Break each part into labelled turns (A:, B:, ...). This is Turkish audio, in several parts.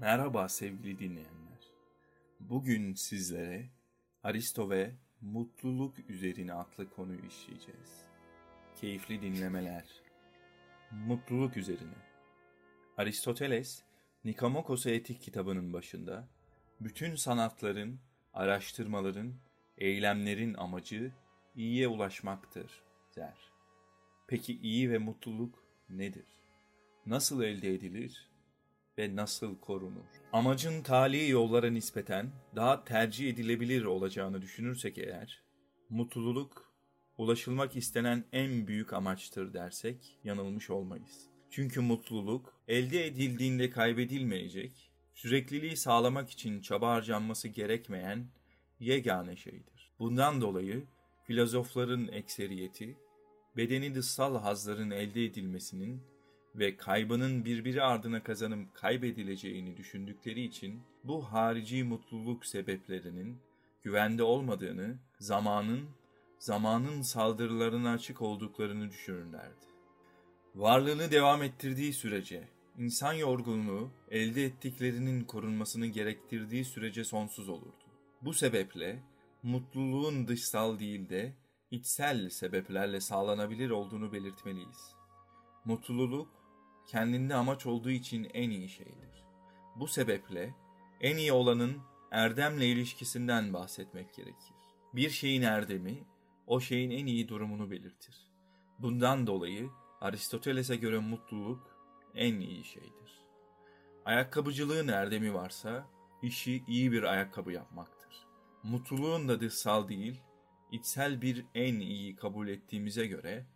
A: Merhaba sevgili dinleyenler. Bugün sizlere Aristo ve mutluluk üzerine adlı konuyu işleyeceğiz. Keyifli dinlemeler. Mutluluk üzerine. Aristoteles, Nikomokos'a Etik kitabının başında, bütün sanatların, araştırmaların, eylemlerin amacı iyiye ulaşmaktır der. Peki iyi ve mutluluk nedir? Nasıl elde edilir ve nasıl korunur? Amacın tali yollara nispeten daha tercih edilebilir olacağını düşünürsek eğer, mutluluk ulaşılmak istenen en büyük amaçtır dersek yanılmış olmayız. Çünkü mutluluk elde edildiğinde kaybedilmeyecek, sürekliliği sağlamak için çaba harcanması gerekmeyen yegane şeydir. Bundan dolayı filozofların ekseriyeti, bedeni dışsal hazların elde edilmesinin ve kaybının birbiri ardına kazanım kaybedileceğini düşündükleri için bu harici mutluluk sebeplerinin güvende olmadığını, zamanın, zamanın saldırılarına açık olduklarını düşünürlerdi. Varlığını devam ettirdiği sürece, insan yorgunluğu elde ettiklerinin korunmasını gerektirdiği sürece sonsuz olurdu. Bu sebeple mutluluğun dışsal değil de içsel sebeplerle sağlanabilir olduğunu belirtmeliyiz. Mutluluk kendinde amaç olduğu için en iyi şeydir. Bu sebeple en iyi olanın erdemle ilişkisinden bahsetmek gerekir. Bir şeyin erdemi o şeyin en iyi durumunu belirtir. Bundan dolayı Aristoteles'e göre mutluluk en iyi şeydir. Ayakkabıcılığın erdemi varsa işi iyi bir ayakkabı yapmaktır. Mutluluğun da dışsal değil, içsel bir en iyi kabul ettiğimize göre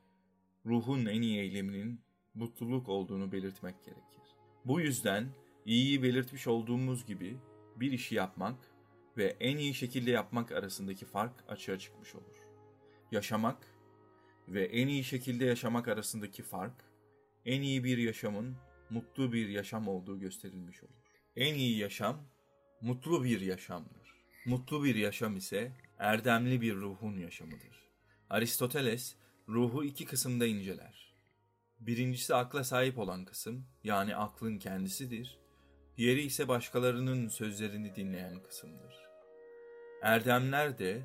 A: ruhun en iyi eyleminin mutluluk olduğunu belirtmek gerekir. Bu yüzden iyiyi belirtmiş olduğumuz gibi bir işi yapmak ve en iyi şekilde yapmak arasındaki fark açığa çıkmış olur. Yaşamak ve en iyi şekilde yaşamak arasındaki fark, en iyi bir yaşamın mutlu bir yaşam olduğu gösterilmiş olur. En iyi yaşam, mutlu bir yaşamdır. Mutlu bir yaşam ise erdemli bir ruhun yaşamıdır. Aristoteles, ruhu iki kısımda inceler. Birincisi akla sahip olan kısım, yani aklın kendisidir. Diğeri ise başkalarının sözlerini dinleyen kısımdır. Erdemler de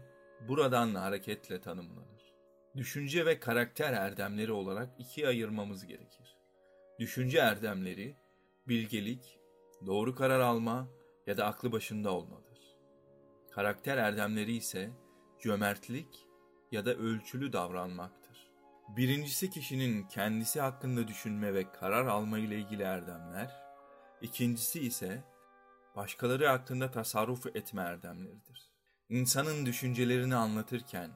A: buradan hareketle tanımlanır. Düşünce ve karakter erdemleri olarak ikiye ayırmamız gerekir. Düşünce erdemleri, bilgelik, doğru karar alma ya da aklı başında olmadır. Karakter erdemleri ise cömertlik ya da ölçülü davranmaktır. Birincisi kişinin kendisi hakkında düşünme ve karar alma ile ilgili erdemler, ikincisi ise başkaları hakkında tasarruf etme erdemleridir. İnsanın düşüncelerini anlatırken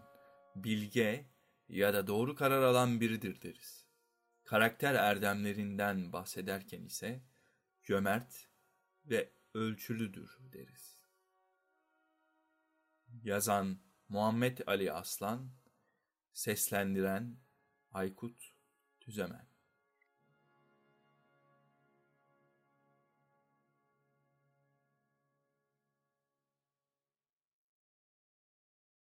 A: bilge ya da doğru karar alan biridir deriz. Karakter erdemlerinden bahsederken ise cömert ve ölçülüdür deriz. Yazan Muhammed Ali Aslan, seslendiren Aykut Tüzemen